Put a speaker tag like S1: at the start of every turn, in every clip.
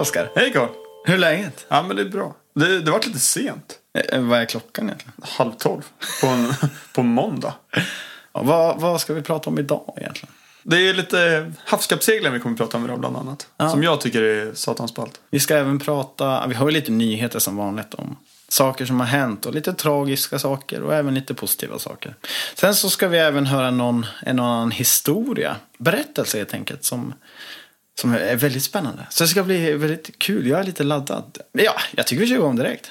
S1: Hej Oskar!
S2: Hej Carl!
S1: Hur är läget?
S2: Ja men det är bra. Det, det var lite sent.
S1: Eh, vad är klockan egentligen?
S2: Halv tolv. På en, på måndag.
S1: Ja, vad, vad ska vi prata om idag egentligen?
S2: Det är lite havskappsseglaren vi kommer att prata om idag bland annat.
S1: Ja.
S2: Som jag tycker är satans ballt.
S1: Vi ska även prata, vi har ju lite nyheter som vanligt om saker som har hänt och lite tragiska saker och även lite positiva saker. Sen så ska vi även höra någon, en annan historia, berättelse helt enkelt, som, som är väldigt spännande. Så det ska bli väldigt kul, jag är lite laddad. Ja, jag tycker vi kör igång direkt.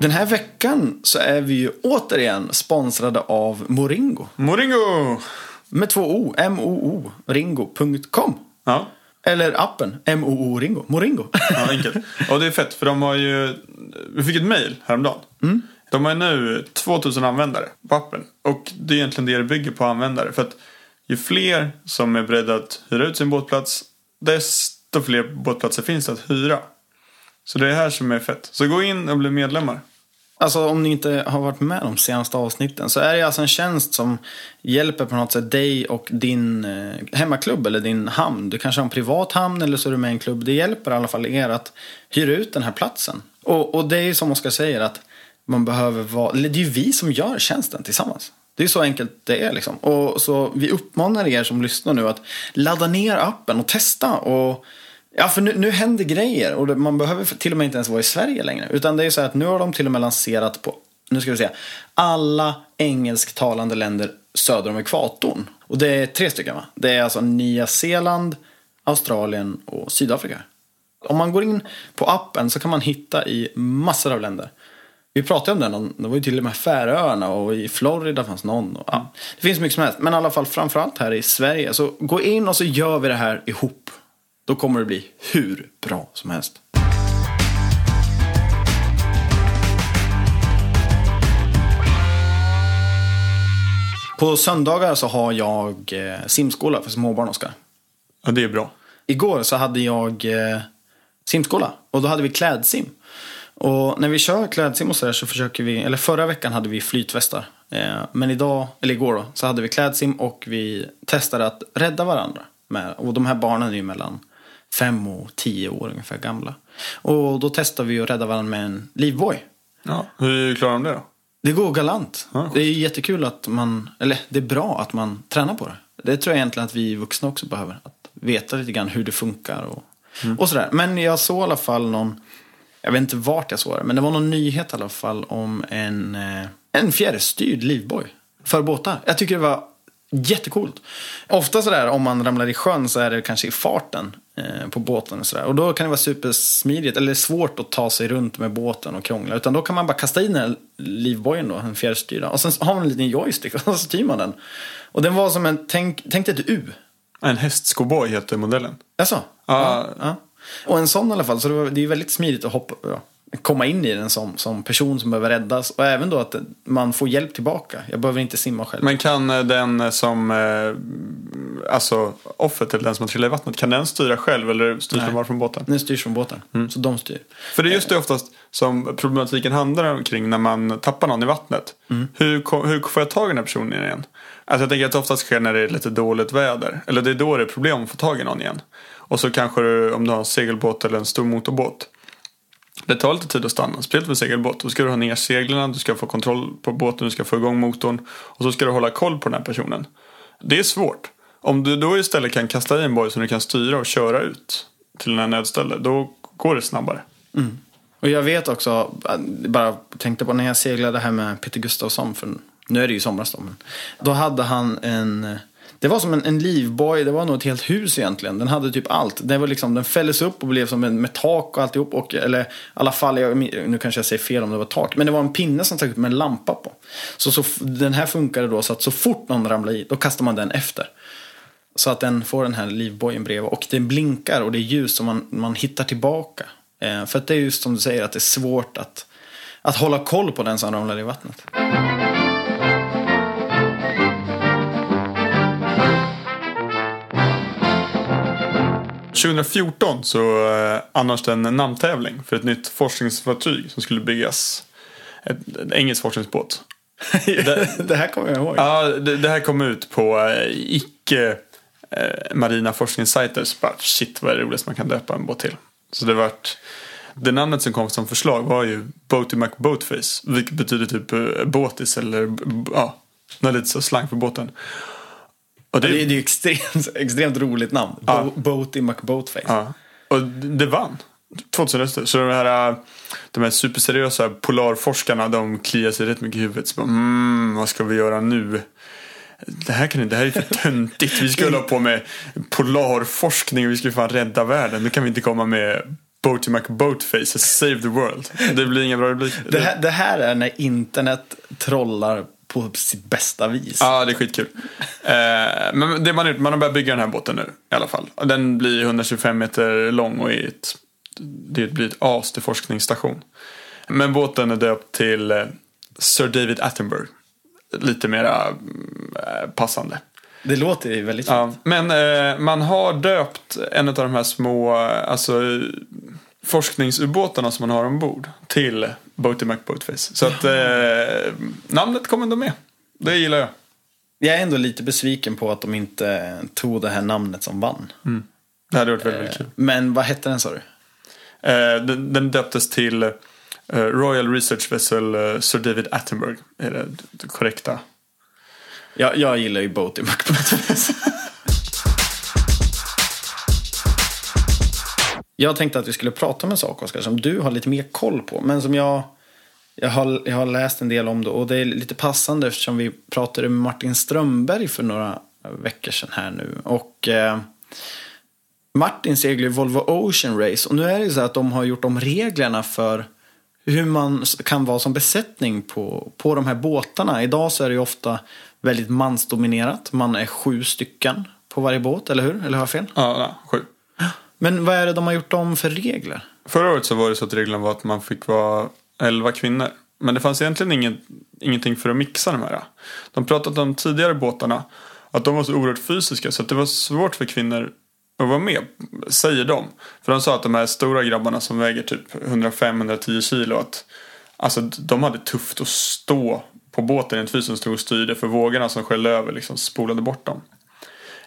S1: Den här veckan så är vi ju återigen sponsrade av Moringo.
S2: Moringo!
S1: Med två O, M-O-O, ringo.com.
S2: Ja.
S1: Eller appen, M-O-O Ringo, Moringo.
S2: ja, enkelt. Och det är fett för de har ju... Vi fick ett mail häromdagen. De har ju nu 2000 användare på appen. Och det är egentligen det det bygger på användare. För att ju fler som är beredda att hyra ut sin båtplats desto fler båtplatser finns det att hyra. Så det är det här som är fett. Så gå in och bli medlemmar.
S1: Alltså om ni inte har varit med de senaste avsnitten så är det alltså en tjänst som hjälper på något sätt dig och din eh, hemmaklubb eller din hamn. Du kanske har en privat hamn eller så är du med i en klubb. Det hjälper i alla fall er att hyra ut den här platsen. Och, och det är ju som Oskar säger att man behöver vara, det är ju vi som gör tjänsten tillsammans. Det är så enkelt det är liksom. Och så vi uppmanar er som lyssnar nu att ladda ner appen och testa. Och Ja, för nu, nu händer grejer och man behöver till och med inte ens vara i Sverige längre. Utan det är så här att nu har de till och med lanserat på, nu ska vi se, alla engelsktalande länder söder om ekvatorn. Och det är tre stycken va? Det är alltså Nya Zeeland, Australien och Sydafrika. Om man går in på appen så kan man hitta i massor av länder. Vi pratade om den, det var ju till och med Färöarna och i Florida fanns någon. Och, ja, det finns mycket som helst, men i alla fall framförallt här i Sverige. Så gå in och så gör vi det här ihop. Då kommer det bli hur bra som helst. På söndagar så har jag eh, simskola för småbarn, Oskar.
S2: Ja, det är bra.
S1: Igår så hade jag eh, simskola och då hade vi klädsim. Och när vi kör klädsim och så där så försöker vi, eller förra veckan hade vi flytvästar. Eh, men idag, eller igår då, så hade vi klädsim och vi testade att rädda varandra. Med, och de här barnen är ju mellan fem och tio år ungefär gamla. Och då testade vi att rädda varandra med en livboj.
S2: Ja. Hur klarar de det då?
S1: Det går galant.
S2: Ja.
S1: Det är jättekul att man, eller det är bra att man tränar på det. Det tror jag egentligen att vi vuxna också behöver. Att veta lite grann hur det funkar och, och sådär. Men jag såg i alla fall någon, jag vet inte vart jag såg det, men det var någon nyhet i alla fall om en, eh, en fjärrstyrd livboj för båtar. Jag tycker det var jättecoolt. Ofta sådär om man ramlar i sjön så är det kanske i farten eh, på båten och sådär. Och då kan det vara supersmidigt eller svårt att ta sig runt med båten och krångla. Utan då kan man bara kasta in den här livbojen då, en fjärrstyrda. Och sen har man en liten joystick och så styr man den. Och den var som en, tänk, tänk dig ett U.
S2: En hästskoboj heter modellen.
S1: Alltså?
S2: Ja.
S1: ja. Och en sån i alla fall. Så det, var, det är väldigt smidigt att hoppa, ja, komma in i den som, som person som behöver räddas. Och även då att man får hjälp tillbaka. Jag behöver inte simma själv.
S2: Men kan eh, den som, eh, alltså offret eller den som har trillat i vattnet, kan den styra själv eller styrs den bara från båten?
S1: Den styrs från båten. Så de styr.
S2: För det är just det oftast som problematiken handlar omkring när man tappar någon i vattnet. Hur, ko- hur får jag tag i den här personen igen? Alltså jag tänker att det oftast sker när det är lite dåligt väder. Eller det är då det är problem att få tag i någon igen. Och så kanske du, om du har en segelbåt eller en stor motorbåt. Det tar lite tid att stanna. Speciellt med segelbåt. Då ska du ha ner seglen, du ska få kontroll på båten, du ska få igång motorn. Och så ska du hålla koll på den här personen. Det är svårt. Om du då istället kan kasta i en boj som du kan styra och köra ut till den här nödstället. Då går det snabbare. Mm.
S1: Och jag vet också, bara tänkte på när jag seglade här med Peter Gustafsson, för nu är det ju somras då, men då hade han en, det var som en, en livboj, det var nog ett helt hus egentligen. Den hade typ allt. Den, var liksom, den fälldes upp och blev som en med tak och alltihop. Och, eller i alla fall, jag, nu kanske jag säger fel om det var tak, men det var en pinne som stack upp med en lampa på. Så, så den här funkade då så att så fort någon ramlade i, då kastar man den efter. Så att den får den här livbojen bredvid. Och den blinkar och det är ljus som man, man hittar tillbaka. Eh, för att det är just som du säger att det är svårt att, att hålla koll på den som ramlar i vattnet.
S2: 2014 så eh, annars det en namntävling för ett nytt forskningsfartyg som skulle byggas. Ett, en engelsk forskningsbåt.
S1: det, här kommer jag ihåg.
S2: Ja, det, det här kom ut på eh, icke eh, marina forskningssajter. Så bara, shit vad är det roligast man kan döpa en båt till. Så det vart... Det namnet som kom som förslag var ju Boaty McBoatface. Vilket betyder typ eh, båtis eller ja, lite så slang för båten. Och
S1: Det är ju extremt, extremt roligt namn.
S2: Ja.
S1: Bo- Boaty McBoatface.
S2: Ja. Och det vann. 2000 röster. Så de här, de här superseriösa polarforskarna de kliar sig rätt mycket i huvudet. Så bara, mm, vad ska vi göra nu? Det här, kan, det här är för töntigt. Vi ska hålla på med polarforskning och vi ska fan rädda världen. Nu kan vi inte komma med Boaty McBoatface, save the world. Det blir inga bra rubriker.
S1: Det, det här är när internet trollar på sitt bästa vis.
S2: Ja, det är skitkul. Eh, men det man, har gjort, man har börjat bygga den här båten nu i alla fall. Den blir 125 meter lång och är ett, det blir ett as till forskningsstation. Men båten är döpt till eh, Sir David Attenborough. Lite mera eh, passande.
S1: Det låter ju väldigt fint.
S2: Ja, men eh, man har döpt en av de här små alltså, forskningsubåtarna som man har ombord till Boaty McBoatface. Så att eh, namnet kommer ändå med. Det gillar jag.
S1: Jag är ändå lite besviken på att de inte tog det här namnet som vann.
S2: Det hade varit väldigt, väldigt kul.
S1: Men vad hette den sa du?
S2: Eh, den, den döptes till eh, Royal Research Vessel eh, Sir David Attenborough. Är det, det korrekta?
S1: Jag, jag gillar ju Boaty McBoatface. jag tänkte att vi skulle prata om en sak, Oskar, som du har lite mer koll på. Men som jag, jag, har, jag har läst en del om det. Och det är lite passande eftersom vi pratade med Martin Strömberg för några veckor sedan här nu. Och eh, Martin seglar ju Volvo Ocean Race. Och nu är det ju så att de har gjort om reglerna för hur man kan vara som besättning på, på de här båtarna. Idag så är det ju ofta väldigt mansdominerat. Man är sju stycken på varje båt, eller hur? Eller har jag fel?
S2: Ja, ja, sju.
S1: Men vad är det de har gjort om för regler?
S2: Förra året så var det så att reglerna var att man fick vara elva kvinnor. Men det fanns egentligen ingen, ingenting för att mixa de här. De pratade om tidigare båtarna. Att de var så oerhört fysiska så att det var svårt för kvinnor att vara med. Säger de. För de sa att de här stora grabbarna som väger typ 105-110 kilo. Att, alltså de hade tufft att stå på båten rent fysiskt. stod och styrde. För vågorna som sköljde över liksom spolade bort dem.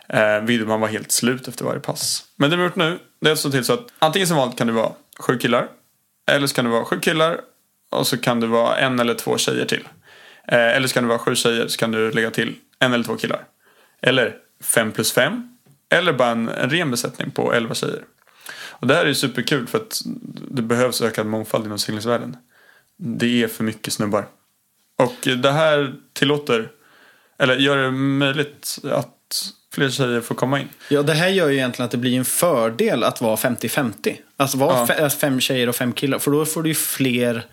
S2: Eh, vill man var helt slut efter varje pass. Men det vi har gjort nu, det är att se till så att antingen som vanligt kan det vara sju killar. Eller så kan det vara sju killar och så kan det vara en eller två tjejer till. Eh, eller så kan det vara sju tjejer så kan du lägga till en eller två killar. Eller fem plus fem. Eller bara en, en ren besättning på elva tjejer. Och det här är ju superkul för att det behövs ökad mångfald inom seglingsvärlden. Det är för mycket snubbar. Och det här tillåter, eller gör det möjligt att fler tjejer får komma in.
S1: Ja, det här gör ju egentligen att det blir en fördel att vara 50-50. Alltså vara
S2: Ja.
S1: fe- fem tjejer och fem killar. För då får du ju fler,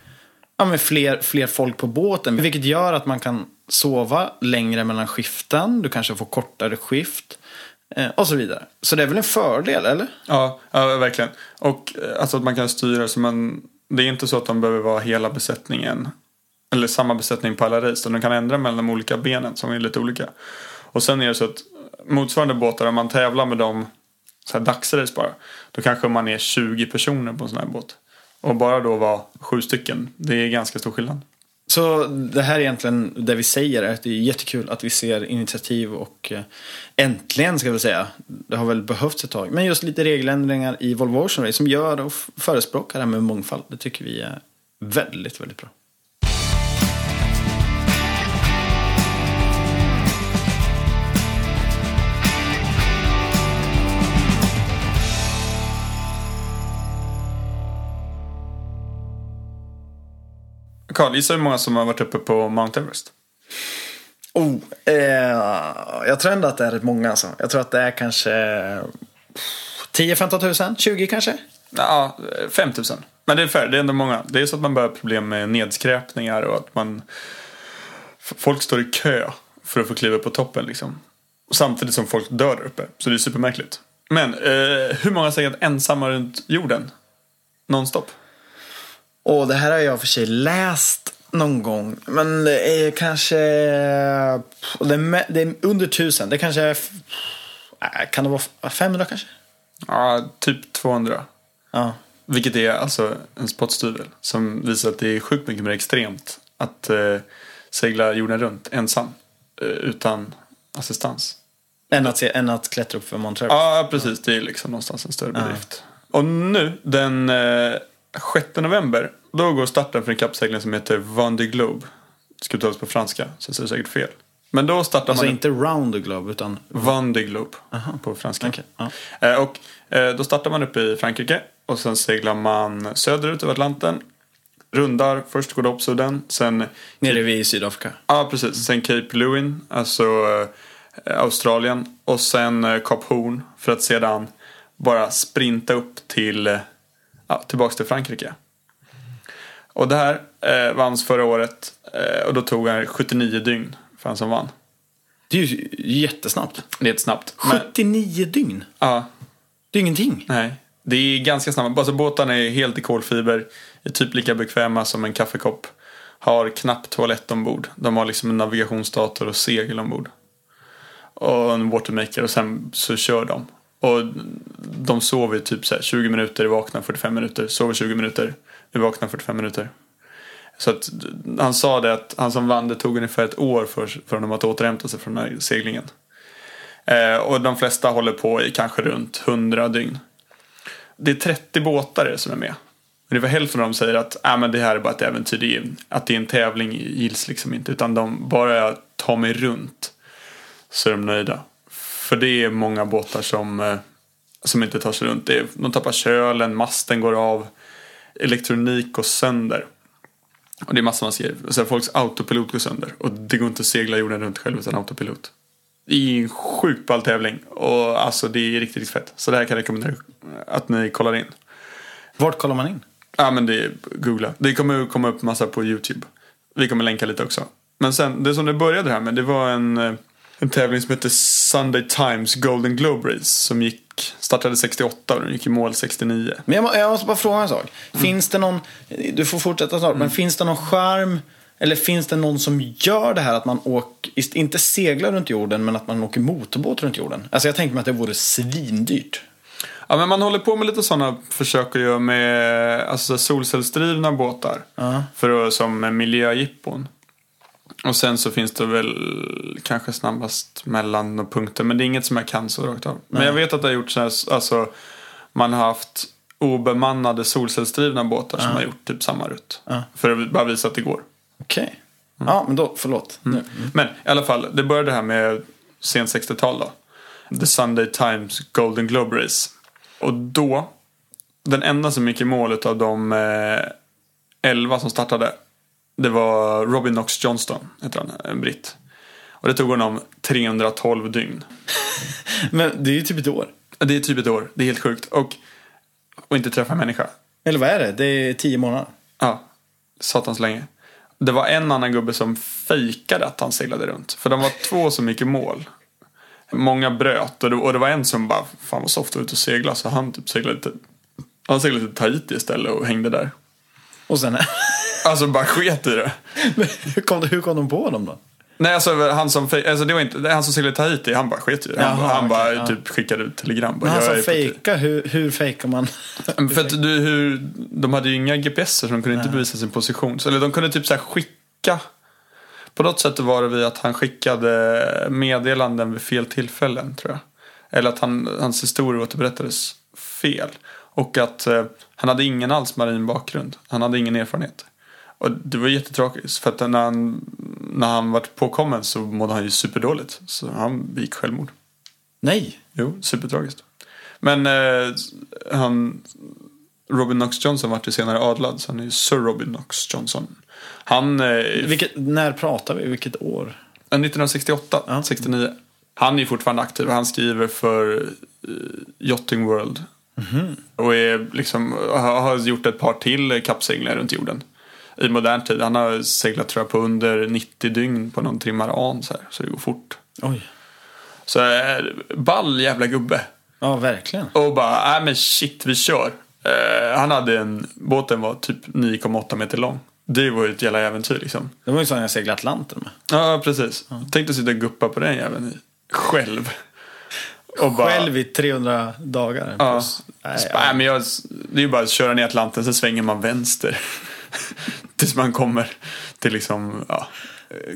S1: ja, men fler, fler folk på båten. Vilket gör att man kan sova längre mellan skiften. Du kanske får kortare skift. Eh, och så vidare. Så det är väl en fördel, eller?
S2: Ja, ja verkligen. Och eh, alltså att man kan styra så man... Det är inte så att de behöver vara hela besättningen. Eller samma besättning på alla race. De kan ändra mellan de olika benen som är lite olika. Och sen är det så att motsvarande båtar, om man tävlar med dem så här dagsrace bara. Då kanske man är 20 personer på en sån här båt. Och bara då vara sju stycken. Det är ganska stor skillnad.
S1: Så det här är egentligen det vi säger är att det är jättekul att vi ser initiativ och eh, äntligen ska vi säga, det har väl behövts ett tag, men just lite regeländringar i Volvo Ocean Race som gör och förespråkar det här med mångfald. Det tycker vi är väldigt, väldigt bra.
S2: Karl, gissa hur många som har varit uppe på Mount Everest?
S1: Oh, eh, jag tror ändå att det är rätt många alltså. Jag tror att det är kanske 10-15 tusen, 20 kanske?
S2: Ja, 5 000. Men det är fair, det är ändå många. Det är så att man börjar problem med nedskräpningar och att man... Folk står i kö för att få kliva upp på toppen liksom. Samtidigt som folk dör där uppe. Så det är supermärkligt. Men eh, hur många har seglat ensamma runt jorden? Nonstop?
S1: Och det här har jag för sig läst någon gång. Men det är kanske... Det är, det är under tusen. Det kanske är... äh, Kan det vara 500 kanske?
S2: Ja, typ 200.
S1: Ja.
S2: Vilket är alltså en spottstyvel som visar att det är sjukt mycket mer extremt att eh, segla jorden runt ensam. eh, Utan assistans.
S1: Än att, se, än att klättra upp för Mount Everest.
S2: Ja, precis. Det är liksom någonstans en större bedrift. Och nu, den eh, 6 november, då går starten för en kappsegling som heter Vendée Globe. Det ska uttalas på franska, så jag säger säkert fel. Men då startar
S1: Alltså
S2: man
S1: inte round the globe utan...
S2: Vendée Globe på franska.
S1: Okej, ja.
S2: Eh, och eh, då startar man uppe i Frankrike och sen seglar man söderut över Atlanten. Rundar, först går Dobbsudden, sen
S1: Nere vid Sydafrika.
S2: Ja, precis. Sen Cape Lewin, alltså eh, Australien. Och sen Kap Horn för att sedan bara sprinta upp till, ja, tillbaks till Frankrike. Och det här eh, vanns förra året eh, och då tog han 79 dygn för han som vann.
S1: Det är ju jättesnabbt.
S2: Det är ett snabbt. Men,
S1: 79 dygn.
S2: ja,
S1: Det är ingenting.
S2: nej. Det är ganska snabbt. Alltså båtarna är helt i kolfiber. Är typ lika bekväma som en kaffekopp. Har knappt toalett ombord. De har liksom en navigationsdator och segel ombord. Och en watermaker och sen så kör de. Och de sover typ så här 20 minuter, vaknar 45 minuter. Sover 20 minuter, är vakna 45 minuter. Så att han sa det att han som vann det tog ungefär ett år för, för honom att återhämta sig från den här seglingen. Eh, och de flesta håller på i kanske runt 100 dygn. Det är 30 båtar som är med. Ungefär hälften av dem säger att äh, men det här är bara ett äventyr. Det är, att det är en tävling gills liksom inte. Utan de bara jag tar mig runt så är de nöjda. För det är många båtar som, eh, som inte tar sig runt. Det är, de tappar kölen, masten går av, elektronik går sönder. Och det är massor man ser. Så här, folks autopilot går sönder. Och det går inte att segla jorden runt själv utan autopilot. Det är en sjukt ball tävling. Och alltså det är riktigt, riktigt fett. Så det här kan jag rekommendera att ni kollar in.
S1: Vart kollar man in?
S2: Ja men det är googla. Det kommer komma upp massa på YouTube. Vi kommer länka lite också. Men sen, det som det började här med, det var en, eh, en tävling som heter Sunday Times Golden Globe Race. Som gick, startade 68 och den gick i mål 69.
S1: Men jag, må, jag måste bara fråga en sak. Finns det någon, du får fortsätta snart, men finns det någon skärm eller finns det någon som gör det här att man åker, inte seglar runt jorden men att man åker motorbåt runt jorden? Alltså jag tänker mig att det vore svindyrt.
S2: Ja men man håller på med lite sådana försök att göra med alltså, solcellsdrivna båtar. För att, som miljöjippon. Och sen så finns det väl kanske snabbast mellan punkter. Men det är inget som jag kan så rakt av. Men jag vet att det har gjorts så här, alltså man har haft obemannade solcellsdrivna båtar som har gjort typ samma rutt. För att bara visa att det går.
S1: Okej. Ja, men då, förlåt. Nu.
S2: Men i alla fall, det började här med sent 60-tal då. The Sunday Times Golden Globe Race. Och då, den enda som gick i mål av de eh, 11 som startade. Det var Robin Knox Johnston, heter han, en britt. Och det tog honom 312 dygn.
S1: Men det är ju typ ett år.
S2: Det är typ ett år, det är helt sjukt. Och, och inte träffa en människa.
S1: Eller vad är det? Det är tio månader.
S2: Ja, satans länge. Det var en annan gubbe som fejkade att han seglade runt. För de var två som gick i mål. Många bröt och det, och det var en som bara, fan vad soft att ut och segla. Så han typ seglade till, han seglade till Tahiti istället och hängde där.
S1: Och sen...
S2: Alltså bara sket i det.
S1: Men hur, kom, hur kom de på dem då?
S2: Nej alltså han som, alltså, det var inte, han som seglade till Tahiti, han bara sket i det. Han,
S1: Jaha,
S2: han bara
S1: okej, ja.
S2: typ skickade ut telegram. Bara,
S1: Men han
S2: "Jag
S1: som
S2: är på Tahiti."
S1: fejkar, hur, hur fejkar man?
S2: För att du, hur, de hade ju inga GPSer så de kunde inte bevisa sin position. Så, eller de kunde typ så här skicka. På något sätt var det vid att han skickade meddelanden vid fel tillfällen tror jag. Eller att han, hans historia återberättades fel. Och att eh, han hade ingen alls marin bakgrund. Han hade ingen erfarenhet. Och det var jättetråkigt. För att när han, när han var påkommen så mådde han ju superdåligt. Så han begick självmord.
S1: Nej.
S2: Jo, supertragiskt. Men eh, han, Robin Knox Johnson vart ju senare adlad, så han är ju Sir Robin Knox Johnson. Han, eh,
S1: Vilket, när pratar vi? Vilket år?
S2: 1968,
S1: Ja.
S2: 69. Han är ju fortfarande aktiv och han skriver för eh, Yachting World. Och är liksom, har gjort ett par till kappseglingar runt jorden. I modern tid. Han har seglat tror jag på under 90 dygn på någon trimmar an så här. Så det går fort.
S1: Oj.
S2: Så ball jävla gubbe.
S1: Ja, verkligen.
S2: Och bara, nej men shit vi kör. Eh, han hade en, båten var typ 9,8 meter lång. Det var ju ett jävla äventyr liksom.
S1: Det var ju så jag seglade Atlanten med.
S2: Ja precis. Tänkte sitta och guppa på den jäveln själv. Och bara,
S1: Själv i 300 dagar.
S2: Ja.
S1: Plus, nej,
S2: nej, men jag, det är ju bara att köra ner Atlanten, sen svänger man vänster. Tills man kommer till liksom, ja.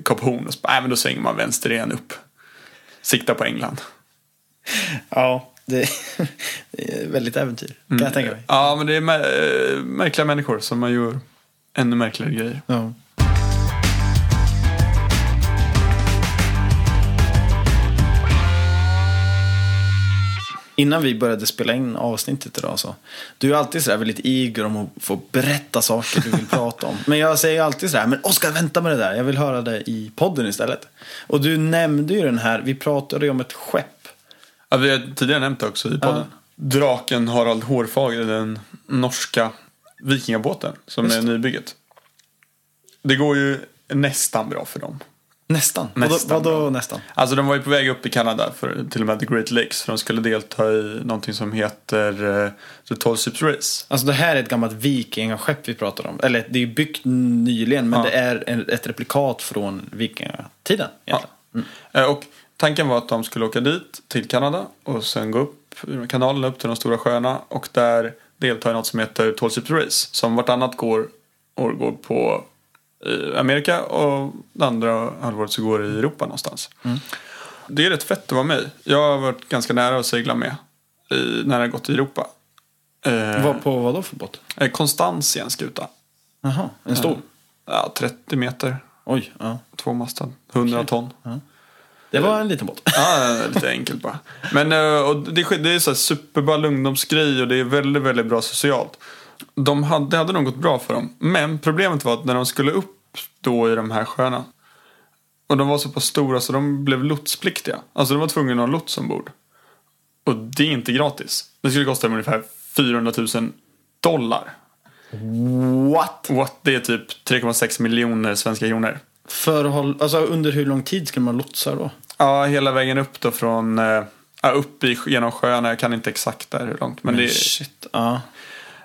S2: Kap Horn och så, nej, men då svänger man vänster igen upp. Sikta på England.
S1: Ja, det, det är väldigt äventyr. Kan jag tänka mig.
S2: Ja, men det är eh, märkliga människor som man gör ännu märkligare grejer.
S1: Ja. Innan vi började spela in avsnittet idag så. Du är alltid sådär väldigt eager om att få berätta saker du vill prata om. Men jag säger alltid sådär, men Oskar vänta med det där. Jag vill höra det i podden istället. Och du nämnde ju den här, vi pratade ju om ett skepp.
S2: Ja, vi har tidigare nämnt det också i podden. Draken Harald Hårfager, den norska vikingabåten som
S1: Just
S2: är nybygget. Det går ju nästan bra för dem.
S1: Nästan.
S2: Nästan
S1: Vadå, vadå nästan?
S2: Alltså de var ju på väg upp i Kanada för till och med The Great Lakes för de skulle delta i någonting som heter uh, The Tall Ships Race.
S1: Alltså det här är ett gammalt vikingaskepp vi pratar om. Eller det är byggt nyligen men
S2: Ja.
S1: det är ett replikat från vikingatiden.
S2: Ja.
S1: egentligen.
S2: Eh, Och tanken var att de skulle åka dit till Kanada och sen gå upp kanalen upp till de stora sjöarna och där delta i något som heter Tall Ships Race som vartannat går, år går på i Amerika och det andra halvåret så går det i Europa någonstans. Det är rätt fett att vara med. Jag har varit ganska nära att segla med i, när det har gått i Europa. Eh,
S1: Vad på vad då för båt?
S2: eh, Konstans i en skuta.
S1: Jaha, en stor?
S2: Ja, 30 meter,
S1: Oj, ja.
S2: tvåmastad, 100
S1: Okej.
S2: ton.
S1: Det var en liten båt.
S2: Ja, lite enkelt bara. Men eh, och det, det är så här superball ungdomsgrej och det är väldigt, väldigt bra socialt. De hade, det hade nog gått bra för dem. Men problemet var att när de skulle upp då i de här sjöarna. Och de var så pass stora så de blev lotspliktiga. Alltså de var tvungna att ha lots ombord. Och det är inte gratis. Det skulle kosta dem ungefär 400 000 dollar.
S1: What?
S2: What? Det är typ 3,6 miljoner svenska kronor.
S1: För att hålla, alltså under hur lång tid ska man lotsa då?
S2: Ja, hela vägen upp då från eh, ja, upp i, genom sjöarna. Jag kan inte exakt där hur långt. Men det,
S1: shit. Ja.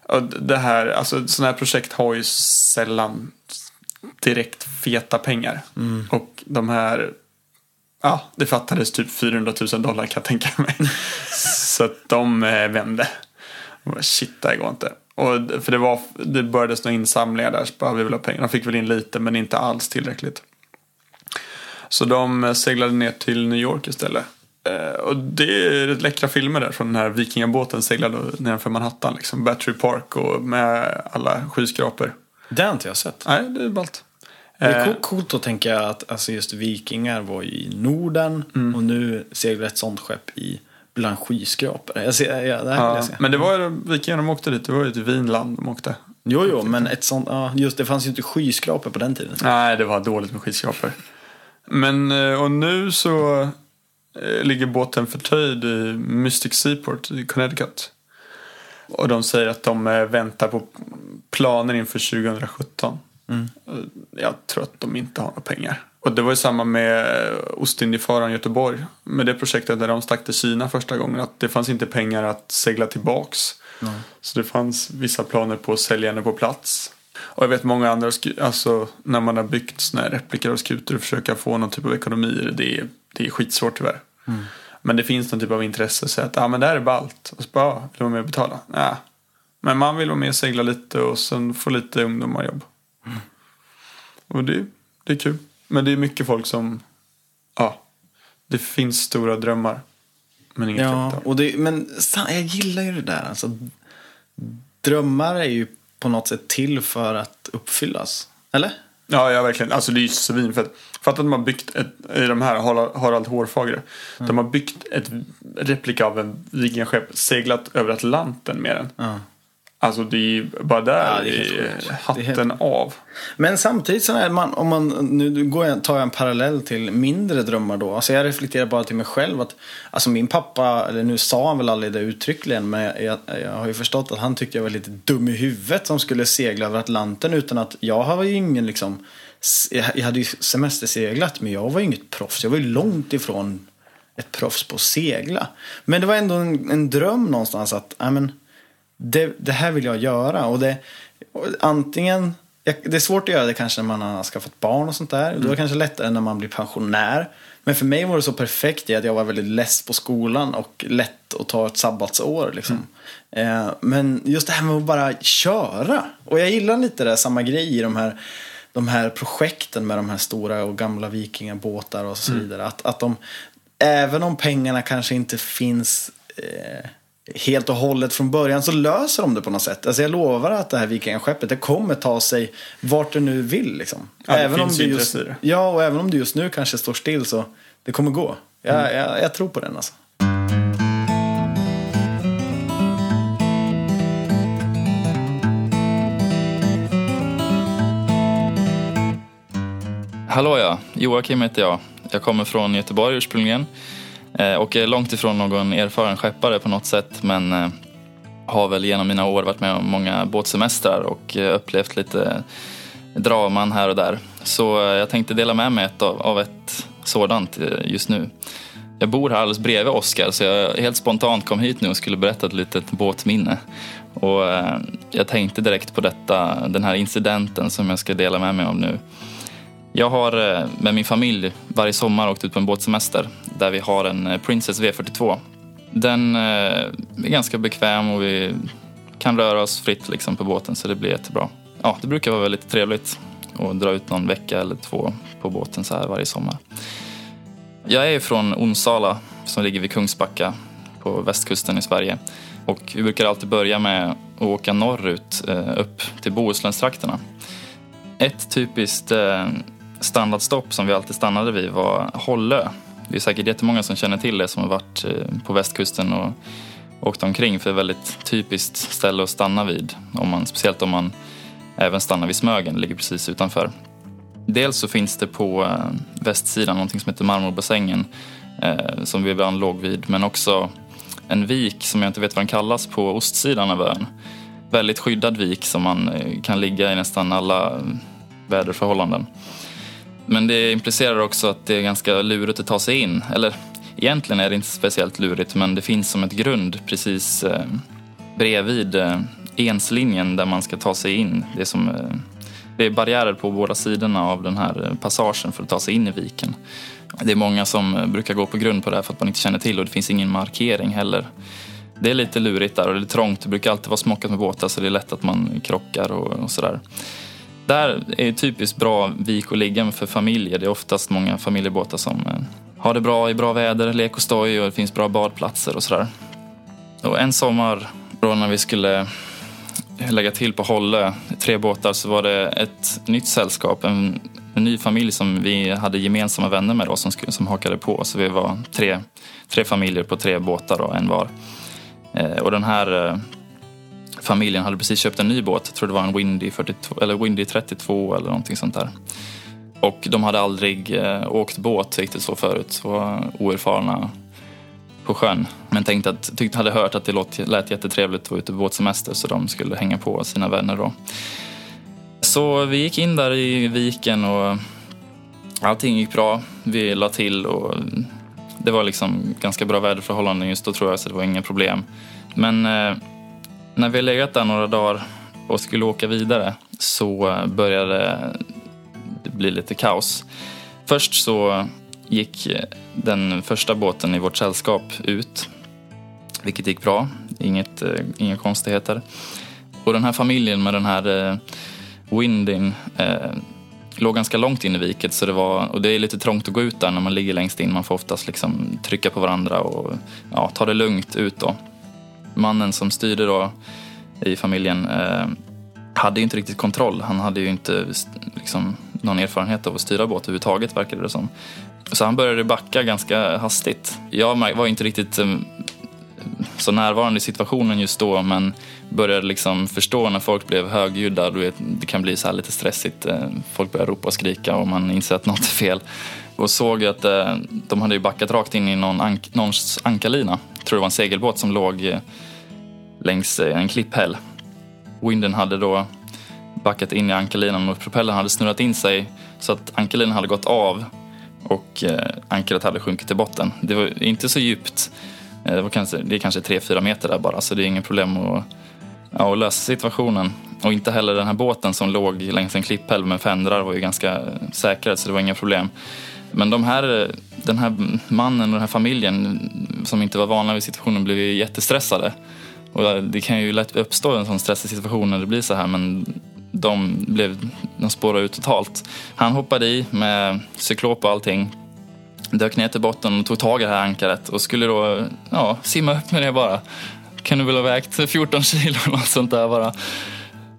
S2: Och det här, alltså sådana här projekt har ju sällan direkt feta pengar. Och de här, ja, det fattades typ 400 000 dollar kan jag tänka mig. Så att de eh, vände. Bara, Shit, det här går inte. Och, för det, var, det började några insamlingar där, så bara, vi vill ha pengar. De fick väl in lite, men inte alls tillräckligt. Så de eh, seglade ner till New York istället. Eh, och det är rätt läckra filmer där från den här vikingabåten seglade nedanför Manhattan. Liksom Battery Park och med alla skyskrapor.
S1: Det har inte jag sett.
S2: Nej, det är ballt.
S1: Det är
S2: Eh,
S1: co- coolt att tänka att alltså just vikingar var ju i Norden
S2: Mm.
S1: och nu seglar ett sånt skepp i bland skyskrapor. Jag ser, ja, det här
S2: ja,
S1: jag se.
S2: men det var ju vikingarna de åkte dit. Det var ju till Vinland de åkte.
S1: Jo, jo, men ett sånt, ja, just det fanns ju inte skyskrapor på den tiden.
S2: Nej, det var dåligt med skyskrapor. Men, eh, och nu så ligger båten förtöjd i Mystic Seaport i Connecticut. Och de säger att de eh, väntar på planer inför 2017. Eh, Jag tror att de inte har några pengar. Och det var ju samma med eh, Ostindiefararen Göteborg. Med det projektet där de stack till Kina första gången. Att det fanns inte pengar att segla tillbaks. Så det fanns vissa planer på att sälja henne på plats. Och jag vet många andra, alltså när man har byggt såna här repliker av skutor och försöka få någon typ av ekonomi i det är, det är skitsvårt tyvärr. Men det finns någon typ av intresse, så att ja men det här är ballt. Och så bara, ja, vill du vara med och betala? Nej. Men man vill vara med och segla lite och sen få lite ungdomarjobb. Och det, det är kul. Men det är mycket folk som, ja, det finns stora drömmar. Men inget
S1: Ja,
S2: kapital.
S1: och det, men jag gillar ju det där. Alltså, drömmar är ju på något sätt till för att uppfyllas. Eller?
S2: Ja, ja verkligen. Alltså det är ju svinfett. Fatta att de har byggt ett, i de här Harald, Hårfagre. De har byggt ett replika av en vikingaskepp, seglat över Atlanten med den.
S1: Ja.
S2: Alltså det är ju bara där
S1: Ja, är
S2: hatten
S1: helt-
S2: av.
S1: Men samtidigt så är man, om man, nu går jag, tar jag en parallell till mindre drömmar då. Alltså jag reflekterar bara till mig själv att, alltså min pappa, eller nu sa han väl aldrig det uttryckligen, men jag, jag, jag har ju förstått att han tyckte jag var lite dum i huvudet som skulle segla över Atlanten utan att, jag var ju ingen liksom, jag hade ju semesterseglat men jag var ju inget proffs. Jag var ju långt ifrån ett proffs på att segla. Men det var ändå en, en dröm någonstans att, ja men, det, det här vill jag göra. Och det, och antingen, det är svårt att göra det kanske när man har skaffat barn och sånt där. Då är det kanske lättare när man blir pensionär. Men för mig var det så perfekt i att jag var väldigt less på skolan och lätt att ta ett sabbatsår. Liksom. Eh, men just det här med att bara köra. Och jag gillar lite det, samma grej i de här de här projekten med de här stora och gamla vikingabåtar och så vidare. Att, att de, även om pengarna kanske inte finns eh, helt och hållet från början så löser de det på något sätt. Alltså jag lovar att det här vikingaskeppet det kommer ta sig vart det nu vill. Liksom.
S2: Ja, det
S1: även
S2: finns
S1: om
S2: ju
S1: just,
S2: i det.
S1: Ja, och även om det just nu kanske står still så det kommer gå. Jag,
S2: Mm.
S1: jag, jag tror på den alltså.
S3: Hallå ja, Joakim heter jag. Jag kommer från Göteborg ursprungligen eh, och är långt ifrån någon erfaren skeppare på något sätt men eh, har väl genom mina år varit med om många båtsemestrar och eh, upplevt lite draman här och där. Så eh, jag tänkte dela med mig ett av, av ett sådant just nu. Jag bor här alldeles bredvid Oskar så jag helt spontant kom hit nu och skulle berätta ett litet båtminne. Och jag tänkte direkt på detta, den här incidenten som jag ska dela med mig av nu. Jag har eh, med min familj varje sommar åkt ut på en båtsemester där vi har en eh, Princess V42. Den eh, är ganska bekväm och vi kan röra oss fritt liksom på båten så det blir jättebra. Ja, det brukar vara väldigt trevligt att dra ut någon vecka eller två på båten så här varje sommar. Jag är från Onsala som ligger vid Kungsbacka på västkusten i Sverige. Och vi brukar alltid börja med att åka norrut upp till Bohuslänstrakterna. Ett typiskt standardstopp som vi alltid stannade vid var Hållö. Det är säkert jättemånga som känner till det som har varit eh, på västkusten och åkt omkring för det är ett väldigt typiskt ställe att stanna vid. Om man, speciellt om man även stannar vid Smögen, det ligger precis utanför. Dels så finns det på eh, västsidan någonting som heter Marmorbassängen eh, som vi ibland låg vid, men också en vik som jag inte vet vad den kallas på ostsidan av ön. Väldigt skyddad vik som man eh, kan ligga i nästan alla väderförhållanden. Men det implicerar också att det är ganska lurigt att ta sig in. Eller egentligen är det inte speciellt lurigt men det finns som ett grund precis eh, bredvid eh, enslinjen där man ska ta sig in. Det är, som, eh, det är barriärer på båda sidorna av den här eh, passagen för att ta sig in i viken. Det är många som eh, brukar gå på grund på det här för att man inte känner till och det finns ingen markering heller. Det är lite lurigt där och det är trångt. Det brukar alltid vara smockat med båtar så det är lätt att man krockar och, och sådär. Där är typiskt bra vik och liggen för familjer. Det är oftast många familjebåtar som eh, har det bra i bra väder, lek och stoj och det finns bra badplatser och sådär. Och en sommar då när vi skulle lägga till på Hållö, tre båtar, så var det ett nytt sällskap, en, en ny familj som vi hade gemensamma vänner med då som, skulle, som hakade på. Så vi var tre, tre familjer på tre båtar då, en var. Eh, och den här eh, familjen hade precis köpt en ny båt. Jag tror det var en Windy, 42, eller Windy 32 eller någonting sånt där. Och de hade aldrig eh, åkt båt riktigt så förut. Så var oerfarna på sjön. Men tänkte att, tyckte, hade hört att det låt, lät jättetrevligt att vara ute på båtsemester så de skulle hänga på sina vänner då. Så vi gick in där i viken och allting gick bra. Vi la till och det var liksom ganska bra väderförhållanden just då tror jag så det var inga problem. Men eh, när vi legat där några dagar och skulle åka vidare så började det bli lite kaos. Först så gick den första båten i vårt sällskap ut, vilket gick bra. Inget, eh, inga konstigheter. Och den här familjen med den här eh, Windin eh, låg ganska långt in i viket så det var, och det är lite trångt att gå ut där när man ligger längst in. Man får oftast liksom trycka på varandra och ja, ta det lugnt ut då. Mannen som styrde då i familjen eh, hade ju inte riktigt kontroll. Han hade ju inte liksom, någon erfarenhet av att styra båt överhuvudtaget verkade det som. Så han började backa ganska hastigt. Jag var inte riktigt eh, så närvarande i situationen just då men började liksom förstå när folk blev högljudda. Du vet, det kan bli så här lite stressigt. Eh, folk börjar ropa och skrika och man inser att något är fel. Och såg att eh, de hade backat rakt in i någon ank någons ankarlina. Jag tror det var en segelbåt som låg eh, längs eh, en klipphäll. Winden hade då backat in i ankarlinan och propellern hade snurrat in sig så att ankarlinan hade gått av och eh, ankaret hade sjunkit till botten. Det var inte så djupt. Det, var kanske, det är kanske 3-4 meter där bara så det är inget problem att, ja, att lösa situationen. Och inte heller den här båten som låg längs en klipphäll med fendrar var ju ganska säkrad så det var inga problem. Men de här, den här mannen och den här familjen som inte var vana vid situationen blev ju jättestressade. Och det kan ju lätt uppstå en sån stressig situation när det blir så här men de, blev, de spårade ut totalt. Han hoppade i med cyklop och allting. Dök ner till botten och tog tag i det här ankaret och skulle då ja, simma upp med det bara. Kunde väl ha vägt 14 kilo eller något sånt där bara.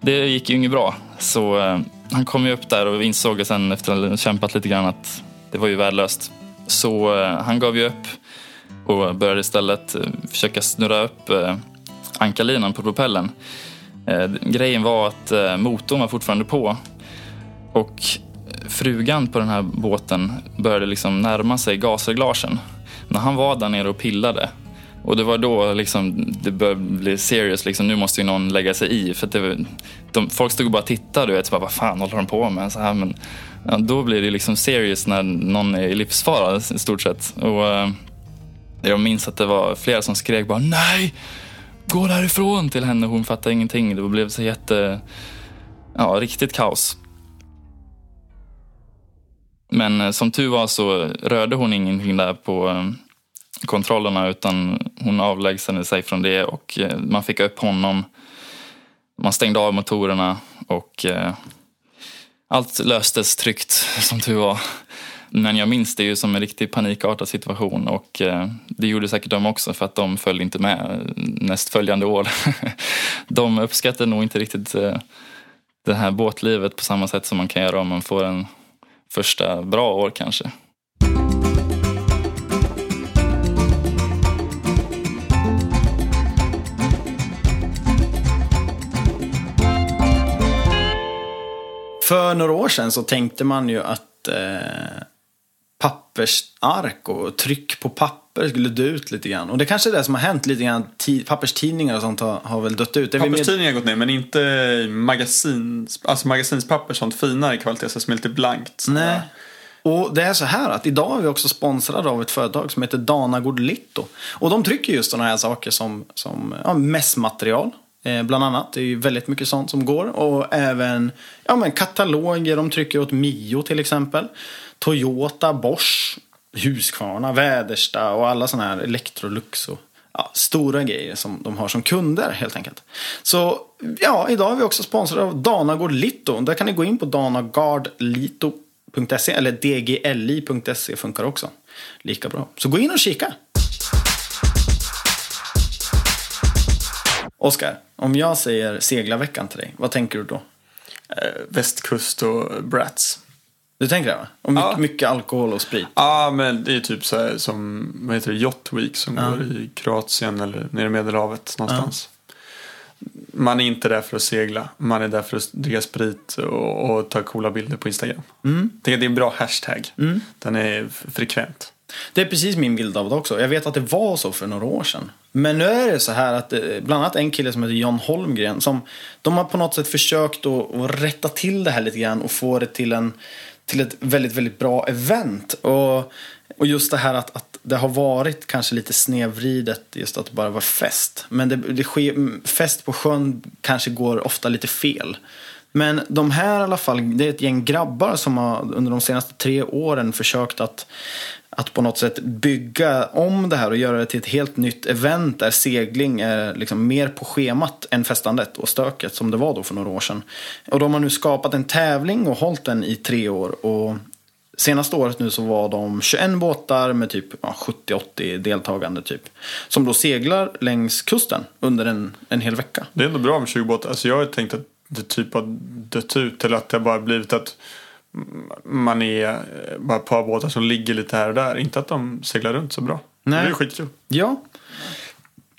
S3: Det gick ju inget bra. Så eh, han kom ju upp där och insåg sen efter att ha kämpat lite grann att det var ju värdelöst. Så eh, han gav ju upp och började istället eh, försöka snurra upp eh, ankarlinan på propellen. Eh, grejen var att eh, motorn var fortfarande på och frugan på den här båten började liksom närma sig gasreglagen. När han var där nere och pillade och det var då liksom, det började bli serious. Liksom, nu måste ju någon lägga sig i. För det, de, folk stod och bara tittade. Du vet, så bara, vad fan håller de på med? Så här, men, ja, då blir det liksom serious när någon är i livsfara i stort sett. Och, eh, jag minns att det var flera som skrek bara nej, gå därifrån till henne. Hon fattade ingenting. Det blev så jätte, ja, riktigt kaos. Men eh, som tur var så rörde hon ingenting där på eh, kontrollerna utan hon avlägsnade sig från det och eh, man fick upp honom. Man stängde av motorerna och eh, allt löstes tryggt som tur var. Men jag minns det ju som en riktigt panikartad situation och eh, det gjorde säkert de också för att de följde inte med eh, nästföljande år. de uppskattade nog inte riktigt eh, det här båtlivet på samma sätt som man kan göra om man får en första bra år kanske.
S1: För några år sedan så tänkte man ju att eh, pappersark och tryck på papper skulle dö ut lite grann. Och det kanske är det som har hänt lite grann. Papperstidningar och sånt har, har väl dött ut.
S2: Papperstidningar har gått ner men inte magasins, alltså magasinspapper sånt finare kvalitet som är lite blankt.
S1: Nej. Och det är så här att idag är vi också sponsrade av ett företag som heter Danagård Litto. Och de trycker just sådana här saker som, som ja, mässmaterial. Eh, bland annat. Det är ju väldigt mycket sånt som går. Och även ja, men kataloger. De trycker åt Mio till exempel. Toyota, Bosch, Husqvarna, Vädersta och alla sådana här Electrolux och ja, stora grejer som de har som kunder helt enkelt. Så ja, idag är vi också sponsrade av Danagård Lito. Där kan ni gå in på danagardlito.se eller dgli.se funkar också. Lika bra. Så gå in och kika. Oskar, om jag säger seglarveckan till dig, vad tänker du då?
S2: Eh, västkust och Brats.
S1: Du tänker det va? Och mycket, ja. mycket alkohol och sprit?
S2: Ja, men det är typ så här som, vad heter det, Yacht Week som ja. går i Kroatien eller nere i Medelhavet någonstans. Ja. Man är inte där för att segla, man är där för att dricka sprit och, och ta coola bilder på Instagram. Mm. Det är en bra hashtag. Mm. Den är frekvent.
S1: Det är precis min bild av det också. Jag vet att det var så för några år sedan. Men nu är det så här att eh, bland annat en kille som heter John Holmgren som de har på något sätt försökt att, att rätta till det här lite grann och få det till, en, till ett väldigt, väldigt bra event. Och, och just det här att, att det har varit kanske lite snedvridet just att det bara var fest. Men det, det sker, fest på sjön kanske går ofta lite fel. Men de här i alla fall, det är ett gäng grabbar som har under de senaste tre åren försökt att att på något sätt bygga om det här och göra det till ett helt nytt event där segling är liksom mer på schemat än festandet och stöket som det var då för några år sedan. Och de har nu skapat en tävling och hållit den i tre år. Och senaste året nu så var de 21 båtar med typ ja, 70-80 deltagande typ. Som då seglar längs kusten under en, en hel vecka.
S2: Det är ändå bra med 20 båtar. Alltså jag har tänkt att det typ har dött ut eller att det bara blivit att man är eh, bara ett par båtar som ligger lite här och där. Inte att de seglar runt så bra. Nej. Det är skitkul.
S1: Ja.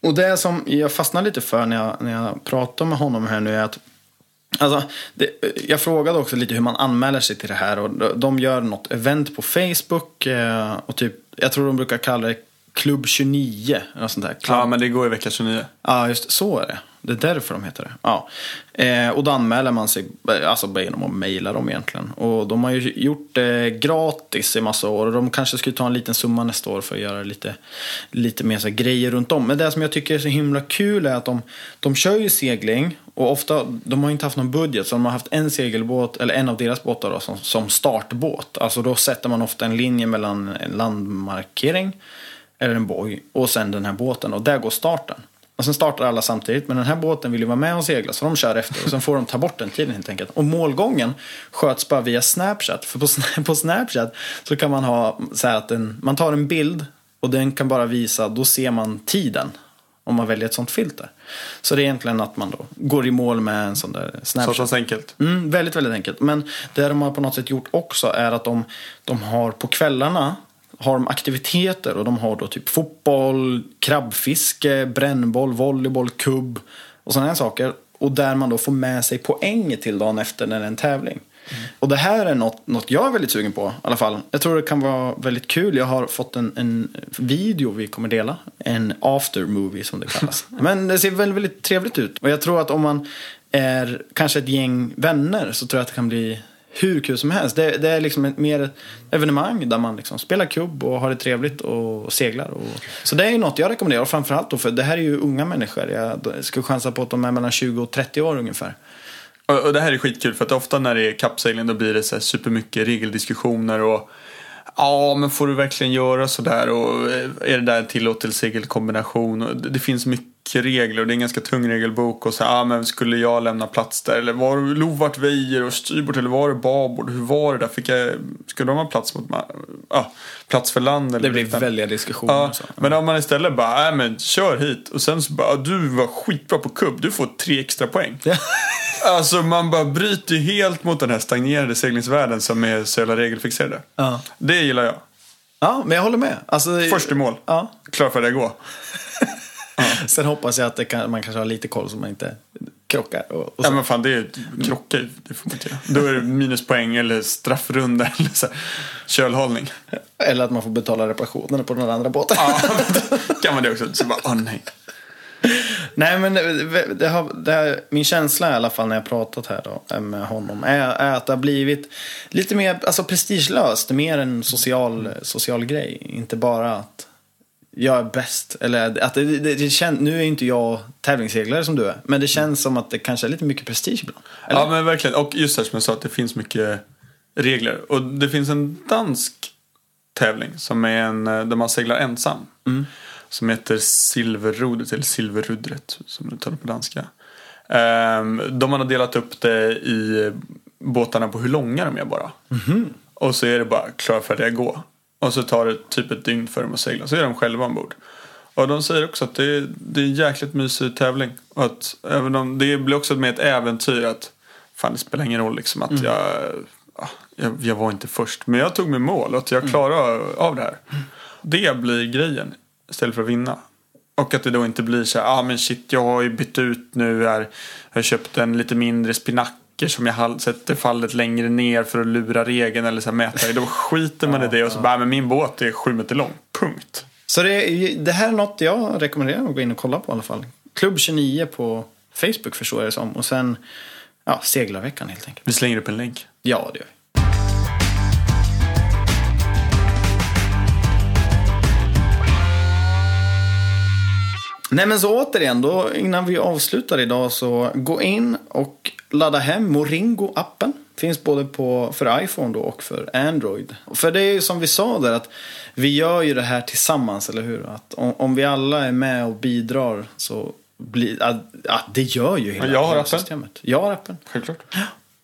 S1: Och det som jag fastnar lite för när jag, när jag pratar med honom här nu är att Alltså, det, jag frågade också lite hur man anmäler sig till det här och de gör något event på Facebook eh, och typ, jag tror de brukar kalla det Klubb 29. Eller sånt där.
S2: Klubb. Ja, men det går i vecka 29.
S1: Ja, just så är det. Det är därför de heter det. Ja. Eh, och då anmäler man sig eh, alltså bara genom att mejla dem egentligen. Och de har ju gjort det gratis i massa år. Och de kanske skulle ta en liten summa nästa år för att göra lite, lite mer så grejer runt om. Men det som jag tycker är så himla kul är att de, de kör ju segling. Och ofta, de har inte haft någon budget. Så de har haft en segelbåt, eller en av deras båtar då, som, som startbåt. Alltså då sätter man ofta en linje mellan en landmarkering eller en boj och sen den här båten och där går starten. Och sen startar alla samtidigt. Men den här båten vill ju vara med och segla. Så de kör efter. Och sen får de ta bort den tiden helt enkelt. Och målgången sköts bara via Snapchat. För på, Sna- på Snapchat så kan man ha så här att den, man tar en bild. Och den kan bara visa, då ser man tiden. Om man väljer ett sånt filter. Så det är egentligen att man då går i mål med en sån där
S2: Så
S1: Snapchat.
S2: pass enkelt.
S1: Mm, väldigt, väldigt enkelt. Men det de har på något sätt gjort också är att de, de har på kvällarna har de aktiviteter och de har då typ fotboll, krabbfiske, brännboll, volleyboll, kubb och sådana här saker. Och där man då får med sig poäng till dagen efter när det är en tävling. Och det här är något, något jag är väldigt sugen på i alla fall. Jag tror det kan vara väldigt kul. Jag har fått en, en video vi kommer dela. En after movie som det kallas. Men det ser väldigt, väldigt trevligt ut. Och jag tror att om man är kanske ett gäng vänner så tror jag att det kan bli hur kul som helst. Det, det är liksom ett mer evenemang där man liksom spelar kubb och har det trevligt och seglar. Och... Så det är ju något jag rekommenderar. Och framförallt då för det här är ju unga människor. Jag skulle chansa på att de är mellan 20 och 30 år ungefär.
S2: Och, och det här är skitkul för att ofta när det är kappsegling då blir det så här supermycket regeldiskussioner och Ja, men får du verkligen göra sådär och eh, är det där en tillåten segelkombination? Det finns mycket regler och det är en ganska tung regelbok och så ja men skulle jag lämna plats där eller var det lovart väjer och styrbord eller var det babord? Hur var det där? Fick jag, skulle de ha plats mot ja, plats för land? Eller
S1: Det blir
S2: liknande?
S1: väldiga diskussioner. Så.
S2: men om man istället bara, nej men kör hit och sen så bara, du var skitbra på kubb, du får tre extra poäng. Alltså man bara bryter ju helt mot den här stagnerade seglingsvärlden som är så jävla regelfixerade.
S1: Ja.
S2: Det gillar jag.
S1: ja, men jag håller med. Alltså,
S2: Först i mål.
S1: Ja.
S2: Klar för det gå.
S1: Sen hoppas jag att det kan, man kanske har lite koll så man inte krockar. Och, och
S2: Ja
S1: så.
S2: men fan det är krocka det får man inte göra. Då är det minuspoäng eller straffrunda eller så här, kölhållning.
S1: Eller att man får betala reparationerna på den andra båten.
S2: Ja, kan man det också. Så bara, åh nej.
S1: Nej men det, det har, det har, min känsla i alla fall när jag pratat här då, med honom är, är att det har blivit lite mer alltså, prestigelöst. Mer en social, social grej. Inte bara jag är bäst. Eller att det, det, det känns, nu är inte jag tävlingsseglare som du är. Men det känns som att det kanske är lite mycket prestige ibland. Eller?
S2: Ja men verkligen. Och just det som jag sa att det finns mycket regler. Och det finns en dansk tävling som är en där man seglar ensam. Som heter Silverrodret eller Silverrudret som det talar på danska. Ehm, de har delat upp det i båtarna på hur långa de är bara. Och så är det bara klar för det gå. Och så tar det typ ett dygn för dem att segla. Så är de själva ombord. Och de säger också att det är, det är en jäkligt mysig tävling. Och att även om det blir också med ett äventyr att fan det spelar ingen roll liksom att jag, ja, jag, jag var inte först. Men jag tog mig mål och att jag klarade av det här. Det blir grejen istället för att vinna. Och att det då inte blir så här, ah men shit jag har ju bytt ut nu här. Jag har köpt en lite mindre spinacker som jag sätter fallet längre ner för att lura regeln eller så här mäta. Då skiter man i det och så bara, "Ah, men min båt är sju meter lång. Punkt.
S1: Så det, det här är något jag rekommenderar att gå in och kolla på i alla fall. Klubb 29 på Facebook förstår jag det som. Och sen ja, seglarveckan helt enkelt.
S2: Vi slänger upp en länk.
S1: Ja, det gör vi. Nej men så återigen då, innan vi avslutar idag så gå in och ladda hem Moringo-appen. Finns både på, för iPhone då och för Android. För det är ju som vi sa där att vi gör ju det här tillsammans, eller hur? Att om, om vi alla är med och bidrar så blir, att, att det gör ju hela,
S2: Jag har
S1: hela
S2: appen.
S1: systemet. Jag har appen.
S2: Självklart.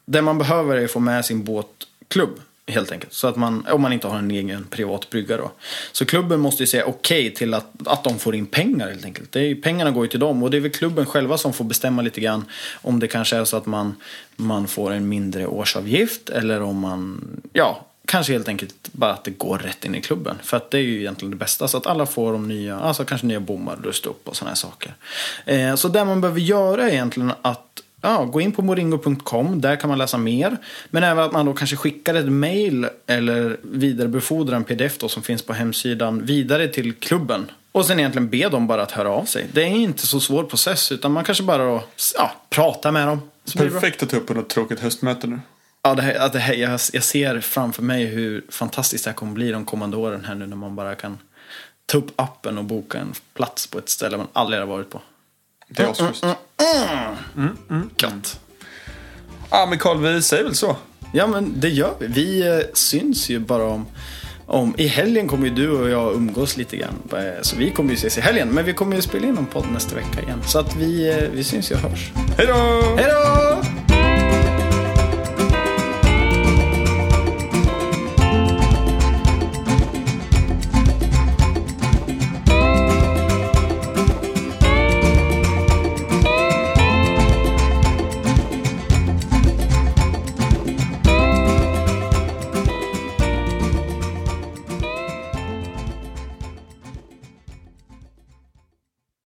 S1: Det man behöver är att få med sin båtklubb. Helt enkelt. Så att man, om man inte har en egen privat brygga då. Så klubben måste ju säga okej till att, att de får in pengar helt enkelt. Det är, pengarna går ju till dem och det är väl klubben själva som får bestämma lite grann. Om det kanske är så att man, man får en mindre årsavgift eller om man, ja, kanske helt enkelt bara att det går rätt in i klubben. För att det är ju egentligen det bästa. Så att alla får de nya, alltså kanske nya bommar, rusta upp och sådana här saker. Eh, så det man behöver göra är egentligen att Ja, gå in på moringo.com, där kan man läsa mer. Men även att man då kanske skickar ett mail eller vidarebefordrar en pdf då, som finns på hemsidan vidare till klubben. Och sen egentligen be dem bara att höra av sig. Det är inte så svår process utan man kanske bara då, ja, pratar med dem.
S2: Perfekt att ta upp på något tråkigt höstmöte nu.
S1: Ja, det här, det här, jag, jag ser framför mig hur fantastiskt det här kommer bli de kommande åren här nu när man bara kan ta upp appen och boka en plats på ett ställe man aldrig har varit på.
S2: Det är asschysst.
S1: Gött.
S2: Ja men Karl, vi säger väl så.
S1: Ja men det gör vi. Vi eh, syns ju bara om om, I helgen kommer ju du och jag umgås lite grann. Eh, Så vi kommer ju ses i helgen. Men vi kommer ju spela in en podd nästa vecka igen. Så att vi, eh, vi syns ju och hörs.
S2: Hej då!
S1: Hej då!